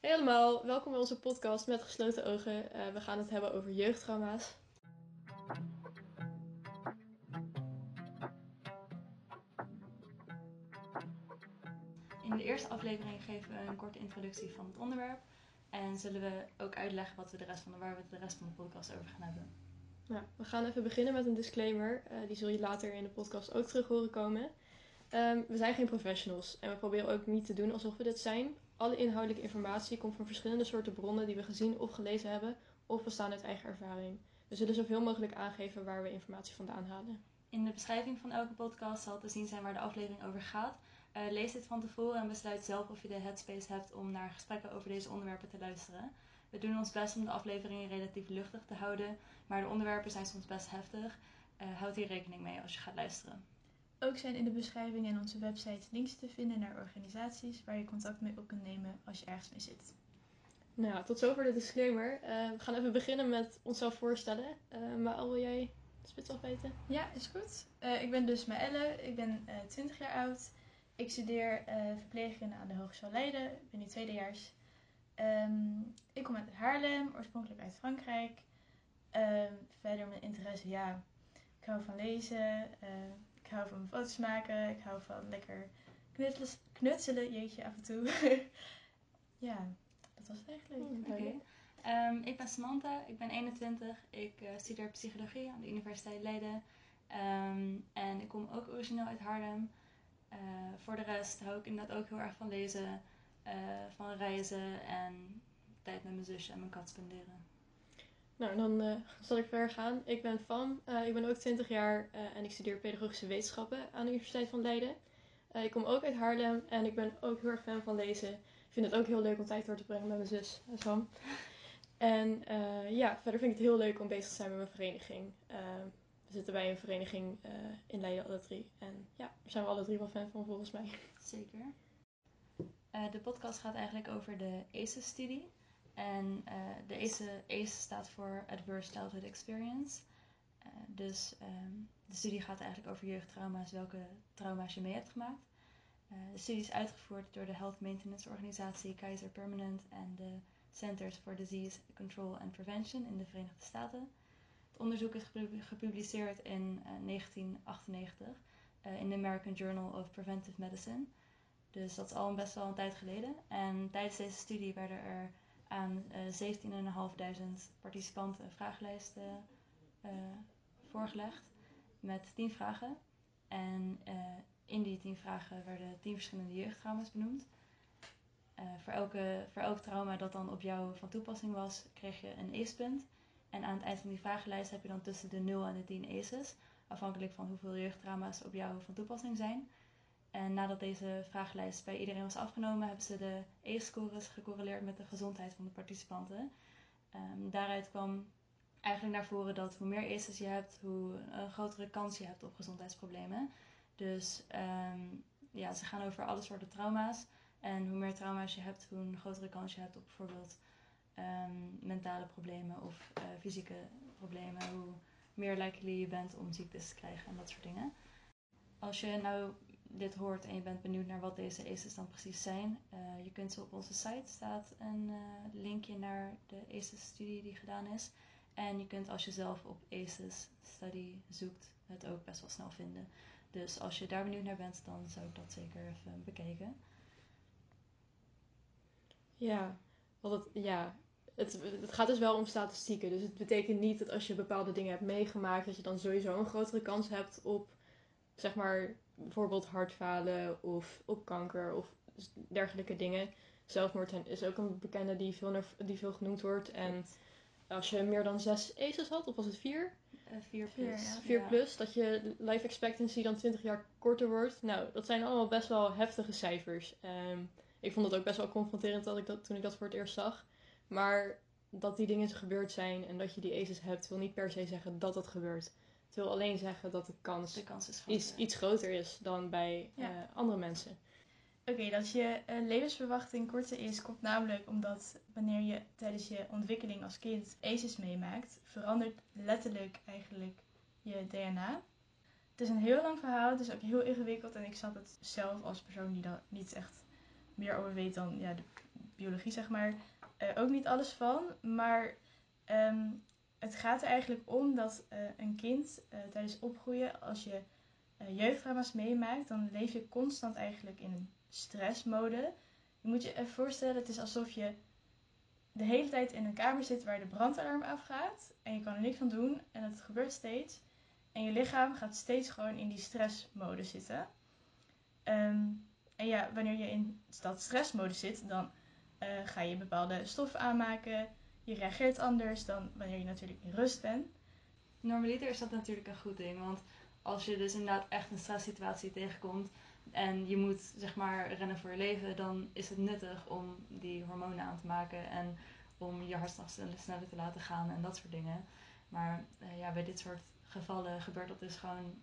Hey allemaal, welkom bij onze podcast met gesloten ogen. Eh, we gaan het hebben over jeugdtrauma's. In de eerste aflevering geven we een korte introductie van het onderwerp. En zullen we ook uitleggen wat we de rest van de, waar we de rest van de podcast over gaan hebben. Nou, we gaan even beginnen met een disclaimer. Eh, die zul je later in de podcast ook terug horen komen. Ehm, we zijn geen professionals en we proberen ook niet te doen alsof we dit zijn. Alle inhoudelijke informatie komt van verschillende soorten bronnen die we gezien of gelezen hebben, of bestaan uit eigen ervaring. We zullen zoveel mogelijk aangeven waar we informatie vandaan halen. In de beschrijving van elke podcast zal te zien zijn waar de aflevering over gaat. Uh, lees dit van tevoren en besluit zelf of je de headspace hebt om naar gesprekken over deze onderwerpen te luisteren. We doen ons best om de afleveringen relatief luchtig te houden, maar de onderwerpen zijn soms best heftig. Uh, houd hier rekening mee als je gaat luisteren. Ook zijn in de beschrijving en onze website links te vinden naar organisaties waar je contact mee op kunt nemen als je ergens mee zit. Nou, tot zover de disclaimer. Uh, we gaan even beginnen met onszelf voorstellen. Uh, maar al wil jij de spits afweten? Ja, is goed. Uh, ik ben dus Maëlle, ik ben 20 jaar oud. Ik studeer verpleegkunde aan de Hogeschool Leiden, ik ben nu tweedejaars. Um, ik kom uit Haarlem, oorspronkelijk uit Frankrijk. Um, verder mijn interesse, ja, ik hou van lezen, ik hou van foto's maken. Ik hou van lekker knutselen, knutselen jeetje, af en toe. ja, dat was het eigenlijk. Hmm, oké. Okay. Um, ik ben Samantha, ik ben 21. Ik uh, studeer psychologie aan de Universiteit Leiden. Um, en ik kom ook origineel uit Haarlem. Uh, voor de rest hou ik inderdaad ook heel erg van lezen, uh, van reizen en tijd met mijn zusje en mijn kat spenderen. Nou, dan uh, zal ik verder gaan. Ik ben Fam, uh, ik ben ook 20 jaar uh, en ik studeer pedagogische wetenschappen aan de Universiteit van Leiden. ik kom ook uit Haarlem en ik ben ook heel erg fan van lezen. Ik vind het ook heel leuk om tijd door te brengen met mijn zus, Sam. En ja, verder vind ik het heel leuk om bezig te zijn met mijn vereniging. we zitten bij een vereniging in Leiden alle drie. En ja, daar zijn we alle drie wel fan van volgens mij. Zeker. de podcast gaat eigenlijk over de ACES-studie. En uh, de ACE, ACE staat voor Adverse Childhood Experience. Uh, dus um, de studie gaat eigenlijk over jeugdtrauma's, welke trauma's je mee hebt gemaakt. Uh, de studie is uitgevoerd door de Health Maintenance Organisatie Kaiser Permanent en de Centers for Disease Control and Prevention in de Verenigde Staten. Het onderzoek is gepubliceerd in 1998 in de American Journal of Preventive Medicine. Dus dat is al best wel een tijd geleden. En tijdens deze studie werden er aan uh, 17.500 participanten vragenlijsten uh, voorgelegd met 10 vragen. En uh, in die 10 vragen werden 10 verschillende jeugdtrauma's benoemd. voor, elke, voor elk trauma dat dan op jou van toepassing was, kreeg je een ACE-punt. En aan het eind van die vragenlijst heb je dan tussen de 0 en de 10 ACE's, afhankelijk van hoeveel jeugdtrauma's op jou van toepassing zijn. En nadat deze vragenlijst bij iedereen was afgenomen, hebben ze de ACE-scores gecorreleerd met de gezondheid van de participanten. Um, daaruit kwam eigenlijk naar voren dat hoe meer ACE's je hebt, hoe een grotere kans je hebt op gezondheidsproblemen. Dus um, ja, ze gaan over alle soorten trauma's. En hoe meer trauma's je hebt, hoe een grotere kans je hebt op bijvoorbeeld um, mentale problemen of uh, fysieke problemen. Hoe meer likely je bent om ziektes te krijgen en dat soort dingen. Als je nou dit hoort en je bent benieuwd naar wat deze ACEs dan precies zijn, uh, je kunt ze op onze site staat een uh, linkje naar de ACEs-studie die gedaan is. En je kunt als je zelf op ACEs study zoekt, het ook best wel snel vinden. Dus als je daar benieuwd naar bent, dan zou ik dat zeker even bekijken. Ja, want het, ja, het, het gaat dus wel om statistieken. Dus het betekent niet dat als je bepaalde dingen hebt meegemaakt, dat je dan sowieso een grotere kans hebt op, zeg maar, bijvoorbeeld hartfalen of op kanker of dergelijke dingen. Zelfmoord is ook een bekende die veel, die veel genoemd wordt. En als je meer dan zes ACEs had, of was het vier? Uh, vier plus. Ja. Vier plus, dat je life expectancy dan 20 jaar korter wordt. Nou, dat zijn allemaal best wel heftige cijfers. Um, ik vond het ook best wel confronterend dat ik dat, toen ik dat voor het eerst zag. Maar dat die dingen gebeurd zijn en dat je die ACEs hebt, wil niet per se zeggen dat dat gebeurt. Het wil alleen zeggen dat de kans, de kans is iets, iets, groter is dan bij ja. uh, andere mensen. Oké, okay, dat je uh, levensverwachting korter is, komt namelijk omdat wanneer je tijdens je ontwikkeling als kind ACEs meemaakt, verandert letterlijk eigenlijk je DNA. Het is een heel lang verhaal, het is ook heel ingewikkeld en ik snap het zelf als persoon die daar niet echt meer over weet dan ja, de biologie zeg maar, eh, ook niet alles van. Maar ehm, het gaat er eigenlijk om dat eh, een kind eh, tijdens opgroeien, als je uh, meemaakt, dan leef je constant eigenlijk in een stressmode. Je moet je voorstellen, het is alsof je de hele tijd in een kamer zit waar de brandalarm afgaat. En je kan er niks aan doen en het gebeurt steeds. En je lichaam gaat steeds gewoon in die stressmode zitten. Ehm, en ja, wanneer je in dat stressmode zit, dan ga je bepaalde stoffen aanmaken. Je reageert anders dan wanneer je natuurlijk in rust bent. Normaliter is dat natuurlijk een goed ding, want als je dus inderdaad echt een stresssituatie tegenkomt en je moet zeg maar rennen voor je leven, dan is het nuttig om die hormonen aan te maken en om je hartslag sneller te laten gaan en dat soort dingen. Maar uh, ja, bij dit soort gevallen gebeurt dat dus gewoon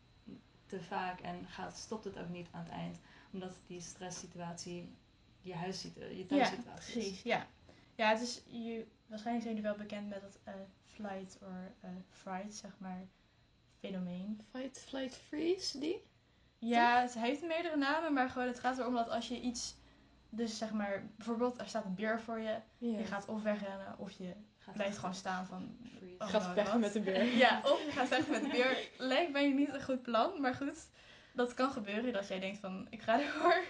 te vaak en gaat, stopt het ook niet aan het eind. Omdat die stresssituatie je huissituatie, je thuissituatie ja, precies, Ja, ja het is, je, waarschijnlijk zijn jullie wel bekend met het uh, flight or uh, fright, zeg maar, fenomeen. Fight, flight, freeze, die? Ja, het heeft meerdere namen, maar gewoon het gaat erom dat als je iets... Dus zeg maar, bijvoorbeeld er staat een beer voor je. Je gaat of wegrennen of je Gaat blijft gewoon staan van... Oh, Gaat nou, vechten wat? met de beer. Ja, of je gaat vechten met de beer. Lijkt mij niet een goed plan, maar goed. Dat kan gebeuren, dat jij denkt van, ik ga ervoor.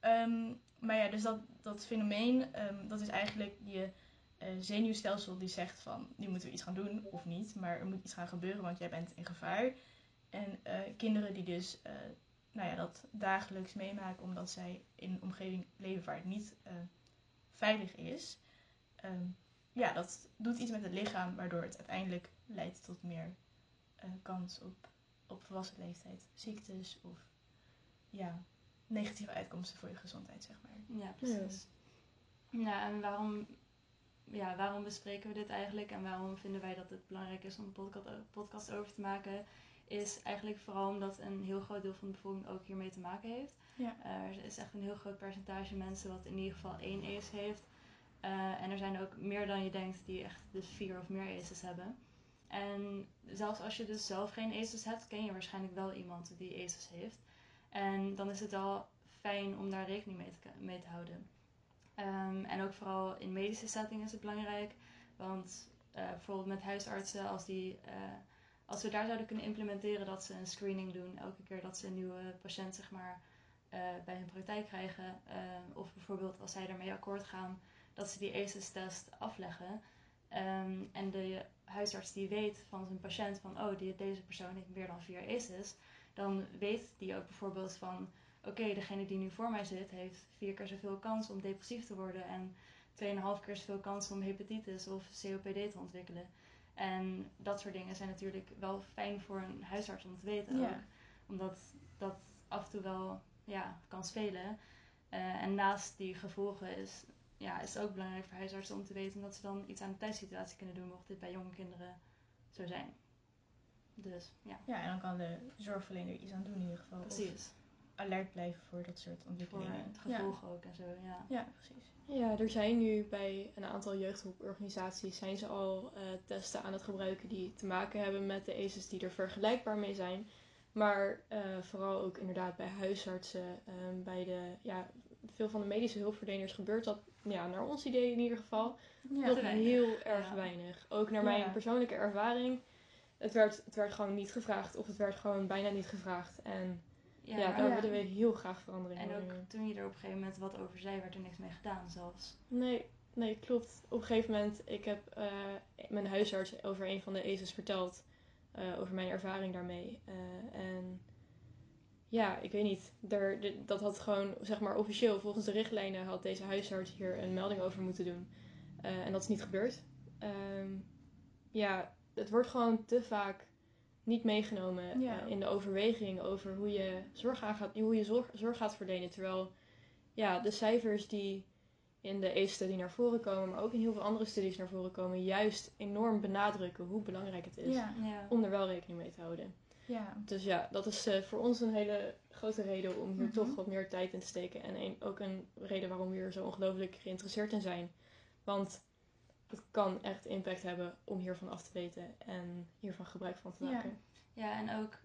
Ehm, maar ja, dus dat, dat fenomeen, ehm, dat is eigenlijk je eh, zenuwstelsel die zegt van, nu moeten we iets gaan doen of niet. Maar er moet iets gaan gebeuren, want jij bent in gevaar. En eh, kinderen die dus eh, nou ja, dat dagelijks meemaken omdat zij in een omgeving leven waar het niet eh, veilig is. ehm, ja, dat doet iets met het lichaam, waardoor het uiteindelijk leidt tot meer eh, kans op, op volwassen leeftijd ziektes of ja, negatieve uitkomsten voor je gezondheid, zeg maar. Ja, precies. Ja. en waarom, ja, waarom bespreken we dit eigenlijk en waarom vinden wij dat het belangrijk is om een podcast, podcast over te maken? Is eigenlijk vooral omdat een heel groot deel van de bevolking ook hiermee te maken heeft. Ja. Er is echt een heel groot percentage mensen wat in ieder geval één ACE heeft. Eh, en er zijn ook meer dan je denkt die echt dus vier of meer ACEs hebben. En zelfs als je dus zelf geen ACEs hebt, ken je waarschijnlijk wel iemand die ACEs heeft. En dan is het wel fijn om daar rekening mee te, mee te houden. Ehm, en ook vooral in medische settingen is het belangrijk. Want eh, bijvoorbeeld met huisartsen, als, die, eh, als we daar zouden kunnen implementeren dat ze een screening doen elke keer dat ze een nieuwe patiënt zeg maar, eh, bij hun praktijk krijgen. of bijvoorbeeld als zij daarmee akkoord gaan, dat ze die ACEs-test afleggen. Ehm, en de huisarts die weet van zijn patiënt van, oh, die, deze persoon heeft meer dan vier ACEs. Dan weet die ook bijvoorbeeld van, oké, degene die nu voor mij zit, heeft vier keer zoveel kans om depressief te worden en 2,5 keer zoveel kans om hepatitis of COPD te ontwikkelen. En dat soort dingen zijn natuurlijk wel fijn voor een huisarts om te weten Ja. ook. Omdat dat af en toe wel ja, kan spelen. Eh, en naast die gevolgen is, ja, is het ook belangrijk voor huisartsen om te weten dat ze dan iets aan de thuissituatie kunnen doen, mocht dit bij jonge kinderen zo zijn. Dus ja, Ja, en dan kan de zorgverlener iets aan doen in ieder geval. Precies. Alert blijven voor dat soort Voor ontwikkelingen. het gevolgen ook en zo, ja. Ja, ja precies. Ja, er zijn nu bij een aantal jeugdhulporganisaties zijn ze al eh, testen aan het gebruiken die te maken hebben met de ACEs die er vergelijkbaar mee zijn. Maar eh, vooral ook inderdaad bij huisartsen, ehm, bij de, ja, veel van de medische hulpverleners gebeurt dat, ja, naar ons idee in ieder geval, Ja, nog heel erg Ja. weinig. Ook naar mijn Ja. persoonlijke ervaring. Het werd, het werd gewoon niet gevraagd of het werd gewoon bijna niet gevraagd. En ja, daar Ja. willen we heel graag verandering En in. ook toen je er op een gegeven moment wat over zei, werd er niks mee gedaan zelfs. Nee, nee, klopt. Op een gegeven moment, ik heb eh, mijn huisarts over een van de ACEs verteld. eh, over mijn ervaring daarmee. Eh, en ja, ik weet niet. Er, dat had gewoon, zeg maar, officieel volgens de richtlijnen had deze huisarts hier een melding over moeten doen. Eh, en dat is niet gebeurd. Ehm, ja, het wordt gewoon te vaak niet meegenomen Ja. eh, in de overweging over hoe je zorg, aan gaat, hoe je zorg, zorg gaat verlenen. Terwijl ja, de cijfers die in de ACE-studie naar voren komen, maar ook in heel veel andere studies naar voren komen, juist enorm benadrukken hoe belangrijk het is Ja, Ja. om er wel rekening mee te houden. ja. Dus ja, dat is eh, voor ons een hele grote reden om hier Mhm. toch wat meer tijd in te steken. En een, ook een reden waarom we hier zo ongelooflijk geïnteresseerd in zijn. Want het kan echt impact hebben om hiervan af te weten en hiervan gebruik van te maken. Ja, en ook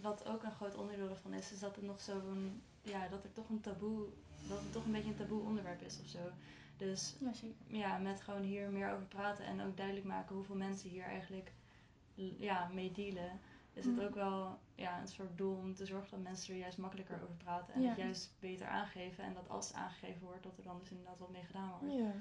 wat ook een groot onderdeel ervan is, is dat het nog zo'n ja, dat er toch een taboe, dat het toch een beetje een taboe onderwerp is of zo. Dus Ja, ja, met gewoon hier meer over praten en ook duidelijk maken hoeveel mensen hier eigenlijk ja, mee dealen, is het Mm. ook wel ja, een soort doel om te zorgen dat mensen er juist makkelijker over praten en Ja. het juist beter aangeven. En dat als het aangegeven wordt, dat er dan dus inderdaad wat mee gedaan wordt. Ja.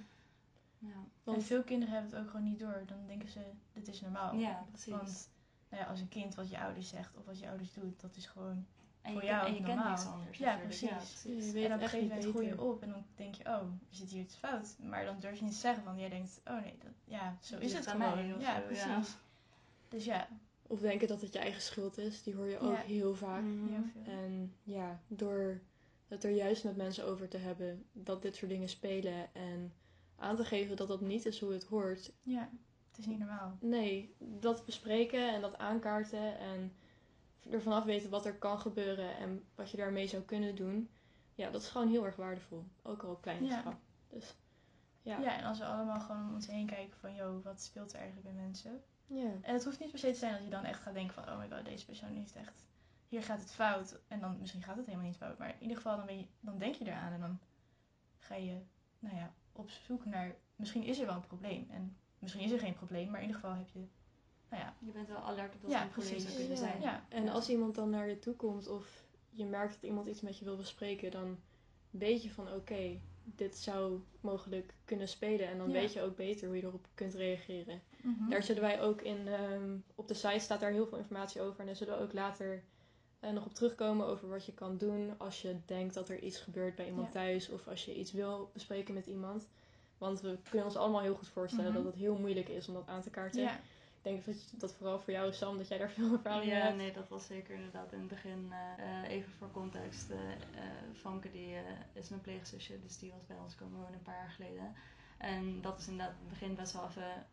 Ja, En Want veel kinderen hebben het ook gewoon niet door. Dan denken ze, dit is normaal. ja precies. Want nou ja, als een kind wat je ouders zegt of wat je ouders doet, dat is gewoon... en voor je, jou en ook je kent normaal. niks anders Ja, precies. je weet en op een echt gegeven niet moment groei je beter. op en dan denk je, oh, er zit hier iets fout. Maar dan durf je niet te zeggen, want jij denkt, oh nee, dat, ja, zo Het is het gewoon. Ja, zo, precies. ja. Dus ja, Of denken dat het je eigen schuld is. Die hoor je ook Ja. heel vaak. Heel veel. En ja, door het er juist met mensen over te hebben dat dit soort dingen spelen en aan te geven dat dat niet is hoe het hoort. Ja, het is niet normaal. Nee, dat bespreken en dat aankaarten en er vanaf weten wat er kan gebeuren en wat je daarmee zou kunnen doen. Ja, dat is gewoon heel erg waardevol. Ook al op kleine Ja. schaal. Dus ja. Ja. en als we allemaal gewoon om ons heen kijken van, joh, wat speelt er eigenlijk bij mensen? ja. En het hoeft niet per se te zijn dat je dan echt gaat denken van, oh my god, deze persoon heeft echt, hier gaat het fout. En dan, misschien gaat het helemaal niet fout, maar in ieder geval dan, ben je, dan denk je eraan en dan ga je, nou ja, op zoek naar, misschien is er wel een probleem. En misschien is er geen probleem, maar in ieder geval heb je, nou ja, Je bent wel alert op dat Ja, er een probleem precies. zou kunnen Ja. zijn. ja. En als iemand dan naar je toe komt of je merkt dat iemand iets met je wil bespreken, dan weet je van oké, dit zou mogelijk kunnen spelen. En dan Ja. weet je ook beter hoe je erop kunt reageren. Mhm. Daar zullen wij ook in, ehm, op de site staat daar heel veel informatie over. En daar zullen we ook later eh, nog op terugkomen over wat je kan doen als je denkt dat er iets gebeurt bij iemand Ja. thuis. Of als je iets wil bespreken met iemand. Want we kunnen ons allemaal heel goed voorstellen Mhm. dat het heel moeilijk is om dat aan te kaarten. Ja, Ik denk dat dat vooral voor jou is, Sam, dat jij daar veel ervaring mee Ja, hebt. nee, dat was zeker inderdaad in het begin. eh, eh, even voor context. eh eh, Famke die, eh, is mijn pleegzusje, dus die was bij ons komen wonen een paar jaar geleden. En dat is inderdaad in het begin best wel even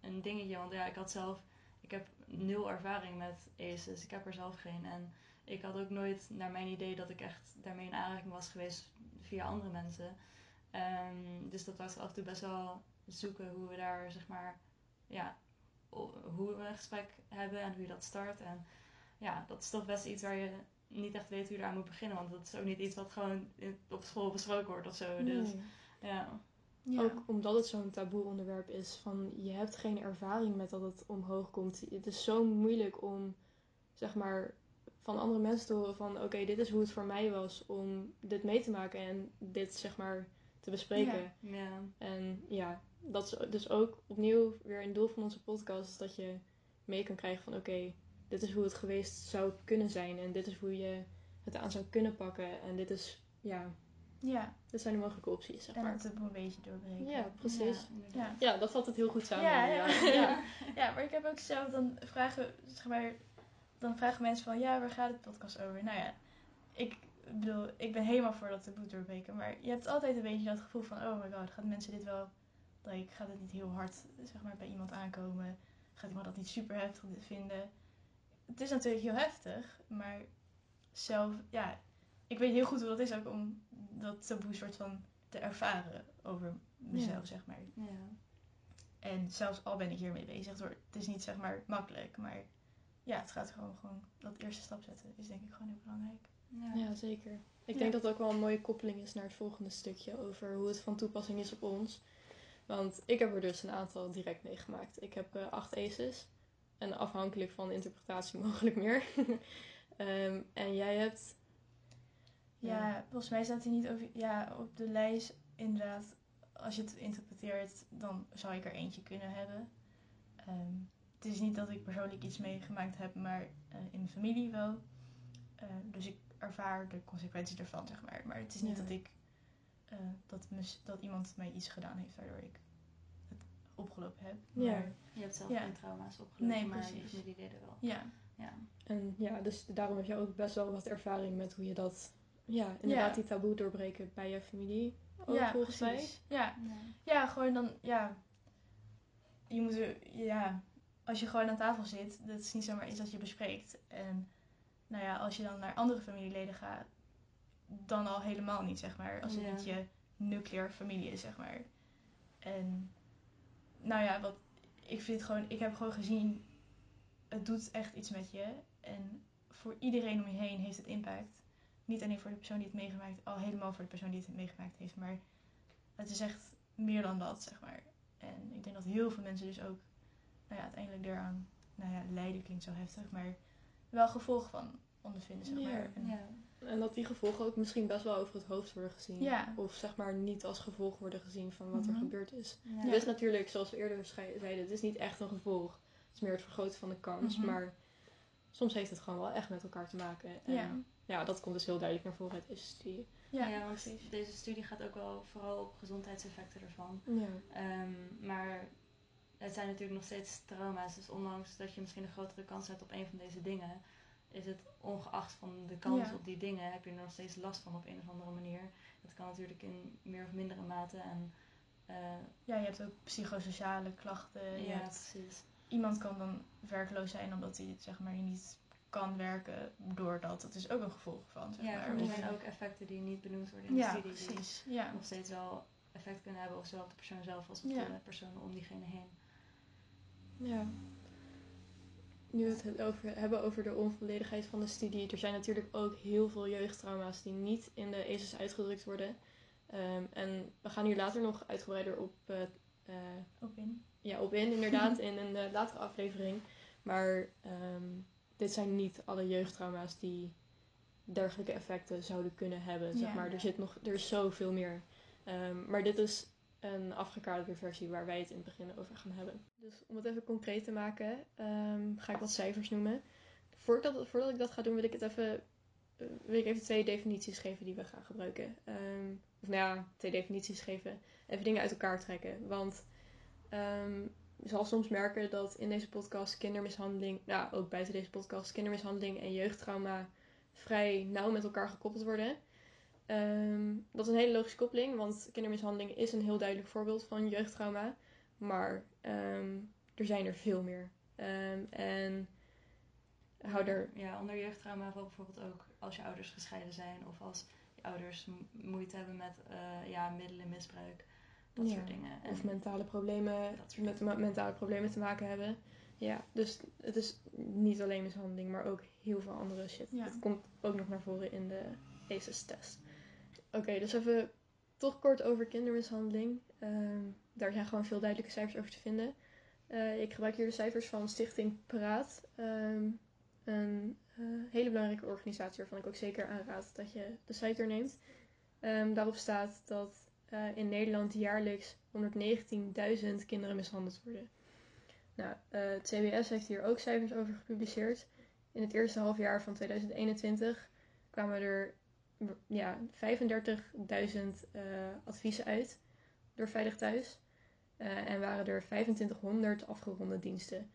een dingetje. Want ja, ik had zelf, ik heb nul ervaring met ACEs. Ik heb er zelf geen. En ik had ook nooit naar mijn idee dat ik echt daarmee in aanraking was geweest via andere mensen. Ehm, dus dat was af en toe best wel zoeken hoe we daar, zeg maar, ja, hoe we een gesprek hebben en hoe je dat start. En ja, dat is toch best iets waar je niet echt weet hoe je eraan moet beginnen. Want dat is ook niet iets wat gewoon op school besproken wordt of zo. Dus Nee. ja. ja. Ook omdat het zo'n taboe onderwerp is. Van je hebt geen ervaring met dat het omhoog komt. Het is zo moeilijk om, zeg maar, van andere mensen te horen van... Oké, dit is hoe het voor mij was om dit mee te maken en dit, zeg maar, te bespreken. ja. En ja, dat is dus ook opnieuw weer een doel van onze podcast. Dat je mee kan krijgen van oké, dit is hoe het geweest zou kunnen zijn. En dit is hoe je het aan zou kunnen pakken. En dit is, ja, ja. dit zijn de mogelijke opties, zeg En maar. het taboe een beetje doorbreken. Ja, precies. Ja, inderdaad. Ja, dat vat het heel goed samen. Ja, ja. ja. Ja, maar ik heb ook zelf dan vragen, zeg maar, dan vragen mensen van, ja, waar gaat het podcast over? Nou ja, ik bedoel, ik ben helemaal voor dat taboe doorbreken, maar je hebt altijd een beetje dat gevoel van, oh my god, gaan mensen dit wel, like, gaat het niet heel hard, zeg maar, bij iemand aankomen? Gaat iemand dat niet super heftig vinden? Het is natuurlijk heel heftig, maar zelf, ja, ik weet heel goed hoe dat is ook om dat taboe soort van te ervaren over mezelf, Ja. zeg maar. Ja. En zelfs al ben ik hiermee bezig, het is niet zeg maar makkelijk, maar ja, het gaat gewoon, gewoon dat eerste stap zetten is denk ik gewoon heel belangrijk. Ja. Ja, zeker. Ik Ja. denk dat het ook wel een mooie koppeling is naar het volgende stukje over hoe het van toepassing is op ons. Want ik heb er dus een aantal direct meegemaakt. Ik heb eh, acht aces. En afhankelijk van de interpretatie mogelijk meer. Ehm, en jij hebt. Ja, volgens mij staat hij niet over, ja, op de lijst inderdaad, als je het interpreteert, dan zou ik er eentje kunnen hebben. Ehm, het is niet dat ik persoonlijk iets meegemaakt heb, maar eh, in mijn familie wel. Eh, dus ik ervaar de consequenties ervan, zeg maar. Maar het is niet Ja. dat ik, eh, dat, mis- dat iemand mij iets gedaan heeft waardoor ik het opgelopen heb. Ja. Maar, Je hebt zelf Ja. geen trauma's opgelopen, Nee, maar precies. je deden wel. ja. Ja. En ja, dus daarom heb je ook best wel wat ervaring met hoe je dat. Ja, inderdaad, Ja. die taboe doorbreken bij je familie. Ook ja, volgens mij. precies. Ja, Ja. Ja, gewoon dan, ja. Je moet, er- ja. Als je gewoon aan tafel zit, dat is niet zomaar iets dat je bespreekt. En nou ja, als je dan naar andere familieleden gaat, dan al helemaal niet, zeg maar. Als het Ja. niet je nuclear familie is, zeg maar. En nou ja, wat ik vind gewoon, ik heb gewoon gezien, het doet echt iets met je. En voor iedereen om je heen heeft het impact. niet alleen voor de persoon die het meegemaakt, al helemaal voor de persoon die het meegemaakt heeft, maar het is echt meer dan dat, zeg maar. En ik denk dat heel veel mensen dus ook, nou ja, uiteindelijk daaraan, nou ja, lijden klinkt zo heftig, maar wel gevolg van ondervinden, zeg maar. En- Ja. En dat die gevolgen ook misschien best wel over het hoofd worden gezien. Ja. Of zeg maar niet als gevolg worden gezien van wat er Mhm. gebeurd is. Ja. Het is natuurlijk, zoals we eerder zeiden, het is niet echt een gevolg. Het is meer het vergroten van de kans. Mhm. Maar soms heeft het gewoon wel echt met elkaar te maken. En Ja. ja, dat komt dus heel duidelijk naar voren uit deze studie. Ja, Ja, want precies. deze studie gaat ook wel vooral op gezondheidseffecten ervan. Ja. Ehm, maar het zijn natuurlijk nog steeds trauma's. Dus ondanks dat je misschien een grotere kans hebt op een van deze dingen, is het ongeacht van de kans Ja. op die dingen, heb je er nog steeds last van op een of andere manier. Dat kan natuurlijk in meer of mindere mate. En eh, Ja, je hebt ook psychosociale klachten. Ja, hebt, precies. iemand kan dan werkloos zijn omdat hij zeg maar niet kan werken doordat. Dat is ook een gevolg van, zeg Ja, maar. er zijn ook effecten die niet benoemd worden in de ja, studie. Die precies. Ja. nog steeds wel effect kunnen hebben, of zowel op de persoon zelf als op Ja. de personen om diegene heen. Ja. Nu we het over, hebben over de onvolledigheid van de studie. Er zijn natuurlijk ook heel veel jeugdtrauma's die niet in de ESUS uitgedrukt worden. Ehm, en we gaan hier later nog uitgebreider op, eh, eh, Op in. ja, op in, inderdaad, in een eh, latere aflevering. Maar ehm, dit zijn niet alle jeugdtrauma's die dergelijke effecten zouden kunnen hebben. Zeg Ja. maar. Er, zit nog, er is zoveel meer. Ehm, maar dit is een afgekaderde versie waar wij het in het begin over gaan hebben. Dus om het even concreet te maken, ehm, ga ik wat cijfers noemen. Voordat, voordat ik dat ga doen, wil ik, het even, eh, wil ik even twee definities geven die we gaan gebruiken. Ehm, of nou ja, twee definities geven. Even dingen uit elkaar trekken. Want ehm, je zal soms merken dat in deze podcast kindermishandeling, nou ook buiten deze podcast, kindermishandeling en jeugdtrauma vrij nauw met elkaar gekoppeld worden. Ehm, dat is een hele logische koppeling, want kindermishandeling is een heel duidelijk voorbeeld van jeugdtrauma. Maar ehm, er zijn er veel meer. Ehm, en hou er. Ja, onder jeugdtrauma valt bijvoorbeeld ook als je ouders gescheiden zijn of als je ouders moeite hebben met eh, ja, middelenmisbruik. Dat Ja, soort dingen. En Of mentale problemen, Dat soort met me- mentale problemen te maken hebben. Ja, dus het is niet alleen mishandeling, maar ook heel veel andere shit. Ja. Dat komt ook nog naar voren in de ACES-test. Oké, dus even toch kort over kindermishandeling. Ehm, daar zijn gewoon veel duidelijke cijfers over te vinden. Eh, ik gebruik hier de cijfers van Stichting Praat. Ehm, een eh, hele belangrijke organisatie waarvan ik ook zeker aanraad dat je de site er neemt. Ehm, daarop staat dat eh, in Nederland jaarlijks 119.000 kinderen mishandeld worden. Nou, het CBS heeft hier ook cijfers over gepubliceerd. In het eerste halfjaar van 2021 kwamen er ja, 35.000 eh, adviezen uit door Veilig Thuis. Eh, en waren er 2500 afgeronde diensten.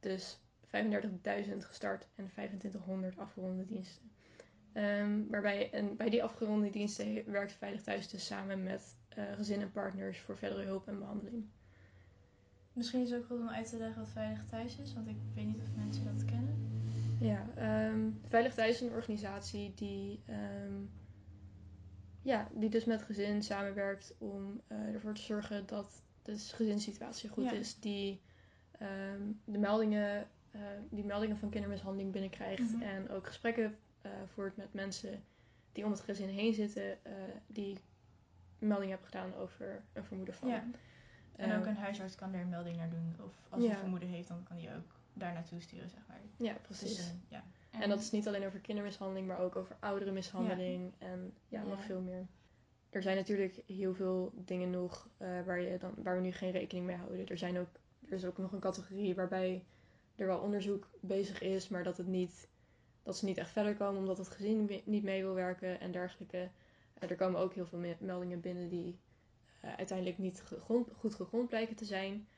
Dus 35.000 gestart en 2500 afgeronde diensten. Ehm, waarbij en bij die afgeronde diensten werkt Veilig Thuis dus samen met gezinnen en partners voor verdere hulp en behandeling. Misschien is het ook goed om uit te leggen wat Veilig Thuis is, want ik weet niet of mensen dat kennen. Ja, ehm, Veilig Thuis is een organisatie die, ehm, ja, die dus met gezin samenwerkt om eh, ervoor te zorgen dat de gezinssituatie goed Ja. is. Die ehm, de meldingen, eh, die meldingen van kindermishandeling binnenkrijgt Mhm. en ook gesprekken eh, voert met mensen die om het gezin heen zitten, die melding hebben gedaan over een vermoeden van. Ja. En ook een huisarts kan er een melding naar doen. Of als hij Ja. vermoeden heeft, dan kan hij ook daar naartoe sturen, zeg maar. ja, Dus, precies. eh, ja. En dat is niet alleen over kindermishandeling, maar ook over ouderenmishandeling en ja, nog veel meer. Er zijn natuurlijk heel veel dingen nog eh, waar, je dan, waar we nu geen rekening mee houden. Er, zijn ook, er is ook nog een categorie waarbij er wel onderzoek bezig is, maar dat, het niet, dat ze niet echt verder komen omdat het gezin niet mee wil werken en dergelijke. Eh, er komen ook heel veel me- meldingen binnen die uiteindelijk niet gegrond, goed gegrond blijken te zijn.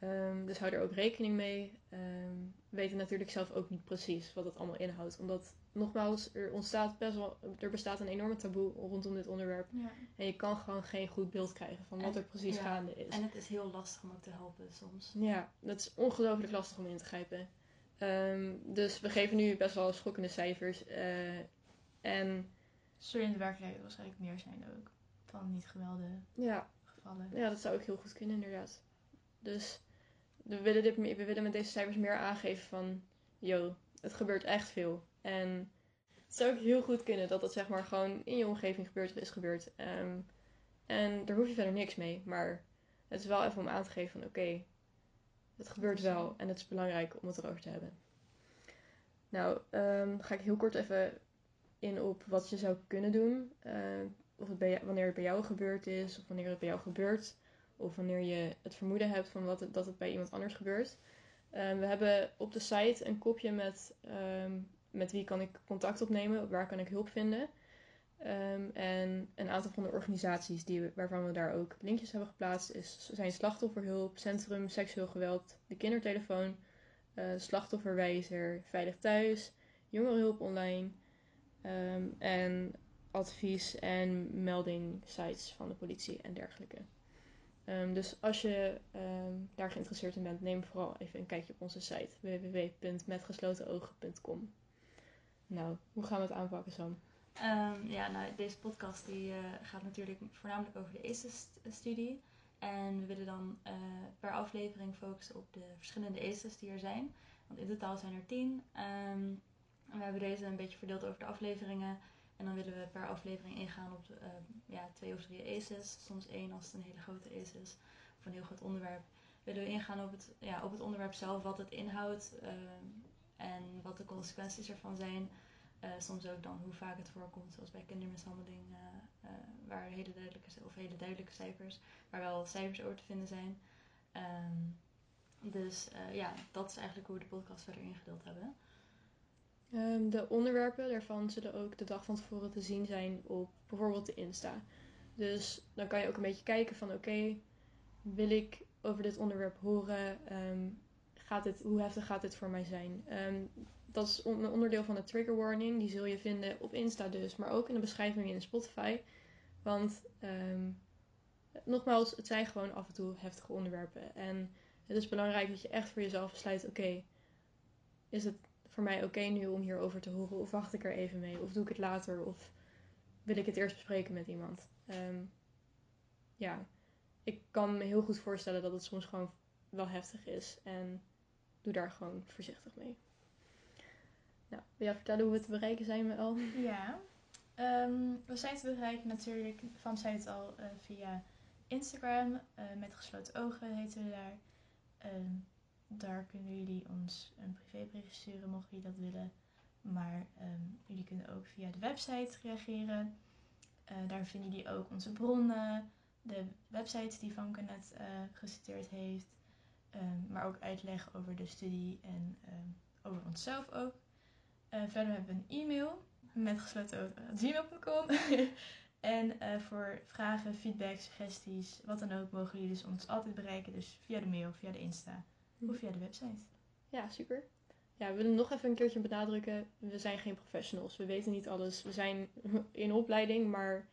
Ehm, dus hou er ook rekening mee. Ehm, we weten natuurlijk zelf ook niet precies wat het allemaal inhoudt. Omdat, nogmaals, er ontstaat best wel, er bestaat een enorme taboe rondom dit onderwerp. Ja. En je kan gewoon geen goed beeld krijgen van wat er precies ja, gaande is. En het is heel lastig om ook te helpen soms. Ja, dat is ongelooflijk lastig om in te grijpen. Ehm, dus we geven nu best wel schokkende cijfers. eh, en Zul je in de werkelijkheid waarschijnlijk meer zijn ook. Van niet gemelde ja, gevallen. Ja, dat zou ook heel goed kunnen, inderdaad. Dus we willen, dit, we willen met deze cijfers meer aangeven van... Yo, het gebeurt echt veel. En zou ook heel goed kunnen dat dat zeg maar gewoon in je omgeving gebeurt of is gebeurd. Ehm, en daar hoef je verder niks mee. Maar het is wel even om aan te geven van oké, het gebeurt wel en het is belangrijk om het erover te hebben. Nou, ehm, ga ik heel kort even in op wat je zou kunnen doen. Uh, of het wanneer het bij jou gebeurd is, of wanneer het bij jou gebeurt. Of wanneer je het vermoeden hebt van wat het, dat het bij iemand anders gebeurt. Ehm, we hebben op de site een kopje met, um, met wie kan ik contact opnemen, waar kan ik hulp vinden. Um, en een aantal van de organisaties die, waarvan we daar ook linkjes hebben geplaatst is, zijn Slachtofferhulp, Centrum Seksueel Geweld, de Kindertelefoon, uh, Slachtofferwijzer, Veilig Thuis, Jongerenhulp Online en advies- en melding sites van de politie en dergelijke. Um, dus als je um, daar geïnteresseerd in bent, neem vooral even een kijkje op onze site www.metgeslotenogen.com. Nou, hoe gaan we het aanpakken, Sam? Um, ja, nou, deze podcast die, uh, gaat natuurlijk voornamelijk over de ACES-studie. En we willen dan uh, per aflevering focussen op de verschillende ACES die er zijn. Want in totaal zijn er tien. en we hebben deze een beetje verdeeld over de afleveringen. En dan willen we per aflevering ingaan op uh, ja, twee of drie ACES. Soms één als het een hele grote ACE is. Of een heel groot onderwerp. Willen we ingaan op het, ja, op het onderwerp zelf, wat het inhoudt. Uh, en wat de consequenties ervan zijn. Uh, soms ook dan hoe vaak het voorkomt, zoals bij kindermishandeling, waar hele duidelijke, of hele duidelijke cijfers, waar wel cijfers over te vinden zijn. Um, dus ja, dat is eigenlijk hoe we de podcast verder ingedeeld hebben. Um, de onderwerpen daarvan zullen ook de dag van tevoren te zien zijn op bijvoorbeeld de Insta. Dus dan kan je ook een beetje kijken van oké, wil ik over dit onderwerp horen? Um, gaat hoe heftig gaat dit voor mij zijn? Um, dat is een onderdeel van de trigger warning. Die zul je vinden op Insta dus, maar ook in de beschrijving in Spotify. Want nogmaals, het zijn gewoon af en toe heftige onderwerpen. En het is belangrijk dat je echt voor jezelf besluit, oké, is het voor mij oké nu om hierover te horen? Of wacht ik er even mee? Of doe ik het later? Of wil ik het eerst bespreken met iemand? Um, ja, ik kan me heel goed voorstellen dat het soms gewoon wel heftig is. En doe daar gewoon voorzichtig mee. Nou, wil jij vertellen hoe we te bereiken zijn, al? Ja, um, we zijn te bereiken natuurlijk, van zei het al, uh, via Instagram. Uh, met gesloten ogen heten we daar. Um, daar kunnen jullie ons een privébericht sturen, mocht jullie dat willen. Maar um, jullie kunnen ook via de website reageren. Uh, daar vinden jullie ook onze bronnen, de website die Vanke net uh, geciteerd heeft. Um, maar ook uitleg over de studie en um, over onszelf ook. Uh, verder hebben we een e-mail met gesloten gmail.com. en voor vragen, feedback, suggesties, wat dan ook, mogen jullie dus ons altijd bereiken. Dus via de mail, via de Insta of via de website. Ja, super. Ja, we willen nog even een keertje benadrukken. We zijn geen professionals. We weten niet alles. We zijn in opleiding, maar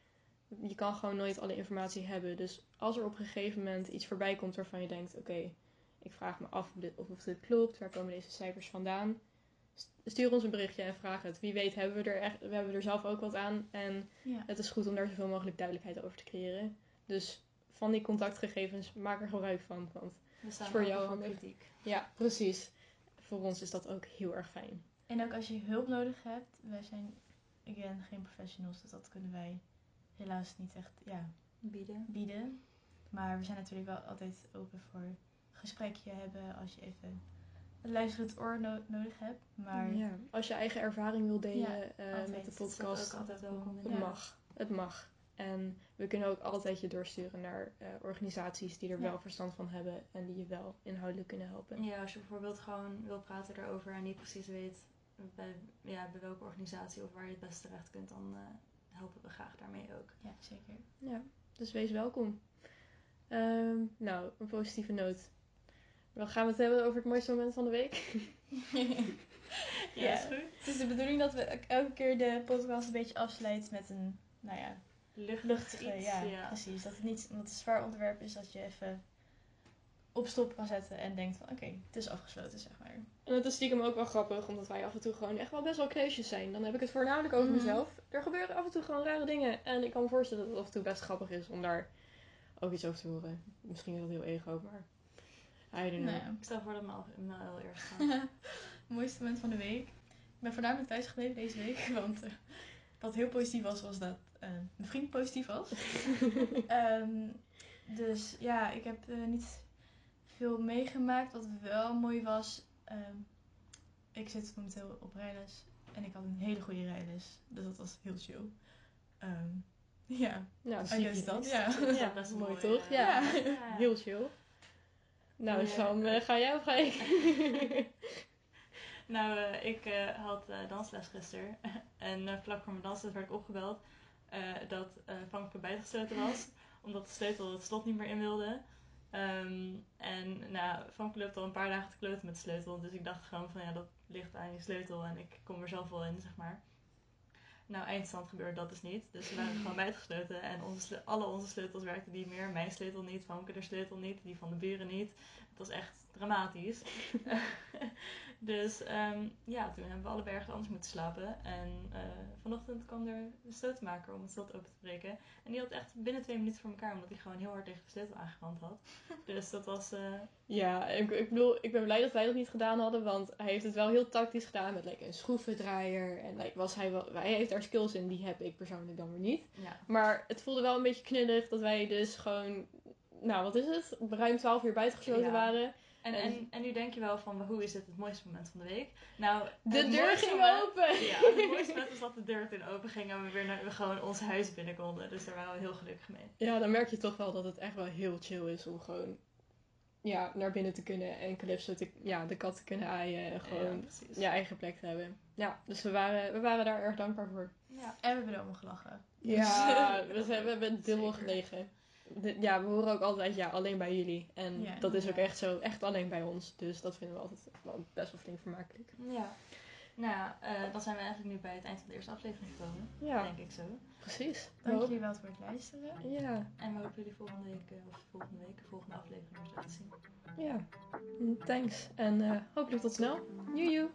je kan gewoon nooit alle informatie hebben. Dus als er op een gegeven moment iets voorbij komt waarvan je denkt: oké, okay, ik vraag me af of, dit, of, dit klopt, waar komen deze cijfers vandaan? Stuur ons een berichtje en vraag het. Wie weet hebben we er, echt, we hebben er zelf ook wat aan. En ja. het is goed om daar zoveel mogelijk duidelijkheid over te creëren. Dus van die contactgegevens, maak er gebruik van. Want we staan voor jou voor kritiek. Ja, precies. Voor ons is dat ook heel erg fijn. En ook als je hulp nodig hebt, wij zijn, again, geen professionals, dus dat kunnen wij helaas niet echt ja, bieden. bieden. Maar we zijn natuurlijk wel altijd open voor gesprekje hebben als je even een luisterend oor no nodig hebt. Maar ja, als je eigen ervaring wil delen ja, uh, met de podcast, ook altijd welkom. Het mag. Het mag. En we kunnen ook altijd je doorsturen naar uh, organisaties die er ja. wel verstand van hebben en die je wel inhoudelijk kunnen helpen. Ja, als je bijvoorbeeld gewoon wil praten daarover en niet precies weet bij, ja, bij welke organisatie of waar je het best terecht kunt, dan uh, helpen we graag daarmee ook. Ja, zeker. Ja, dus wees welkom. Um, nou, een positieve noot. Dan gaan we het hebben over het mooiste moment van de week. ja, is goed. Het is de bedoeling dat we elke keer de podcast een beetje afsluiten met een, nou ja, luchtig, luchtige, iets, ja, ja, precies. Dat het niet, omdat het een zwaar onderwerp is, dat je even op stop kan zetten en denkt van oké, okay, het is afgesloten, zeg maar. En het is stiekem ook wel grappig, omdat wij af en toe gewoon echt wel best wel kneusjes zijn. Dan heb ik het voornamelijk over mm. mezelf. Er gebeuren af en toe gewoon rare dingen. En ik kan me voorstellen dat het af en toe best grappig is om daar ook iets over te horen. Misschien is dat heel ego, maar I don't know. Nee, ik stel voor dat we me al eerst gaan. Mooiste moment van de week. ben voornamelijk thuis gebleven deze week. Want eh, wat heel positief was, was dat eh, mijn vriend positief was. Ehm, dus ja, ik heb eh, niet veel meegemaakt. Wat wel mooi was, ehm, ik zit momenteel op rijles. En ik had een hele goede rijles. Dus dat was heel chill. Ehm, ja, Nou, I guess dat, niet. ja. Dat is Ja, mooi mooi, toch? Ja. ja. Heel chill. Nou, Ja. Sam, eh, ga jij of ga ik? Nou, eh, ik eh, had eh, dansles gisteren. en vlak voor mijn dansles werd ik opgebeld dat uh, Famke buitengesloten was. omdat de sleutel het slot niet meer in wilde. Ehm, en nou, loopt al een paar dagen te kloten met de sleutel. Dus ik dacht gewoon van ja, dat ligt aan je sleutel. En ik kom er zelf wel in, zeg maar. Nou, eindstand gebeurde dat dus niet. Dus we waren gewoon buitengesloten. En onze, alle onze sleutels werkten niet meer. Mijn sleutel niet, Famke de sleutel niet, die van de buren niet. Het was echt dramatisch. dus ehm, ja, toen hebben we allebei ergens anders moeten slapen. En eh, vanochtend kwam er de slotenmaker om het slot open te breken. En die had echt binnen twee minuten voor elkaar, omdat hij gewoon heel hard tegen de sleutel aangerand had. Dus dat was... eh, Ja, ik, ik bedoel, ik ben blij dat wij dat niet gedaan hadden, want hij heeft het wel heel tactisch gedaan met like, een schroevendraaier. En like, was hij, wel, hij heeft daar skills in, die heb ik persoonlijk dan weer niet. ja. Maar het voelde wel een beetje knullig dat wij dus gewoon, nou wat is het, ruim 12 uur buitengesloten Ja. waren. En, En- en, en nu denk je wel van, hoe is dit het mooiste moment van de week? Nou, De deur ging moment- open! Ja, het mooiste moment was dat de deur toen open ging en we weer naar, we gewoon ons huis binnen konden. Dus daar waren we heel gelukkig mee. Ja, dan merk je toch wel dat het echt wel heel chill is om gewoon ja, naar binnen te kunnen en Calypso te, ja, de kat te kunnen aaien en gewoon ja, eigen plek te hebben. Ja, dus we waren, we waren daar erg dankbaar voor. Ja. En we hebben er allemaal gelachen. Ja, we, zijn, we hebben dubbel Zeker. gelegen. De- ja, we horen ook altijd ja, alleen bij jullie. En Ja. dat is ook echt zo, echt alleen bij ons. Dus dat vinden we altijd wel best wel flink vermakelijk. Ja. Nou ja, eh, dan zijn we eigenlijk nu bij het eind van de eerste aflevering gekomen. Ja, Denk ik zo. precies. Dank jullie wel voor het luisteren. Ja, En we hopen jullie volgende week, eh, of volgende week, de volgende aflevering weer te zien. ja. Thanks. En eh, hopelijk tot snel. Joejoe.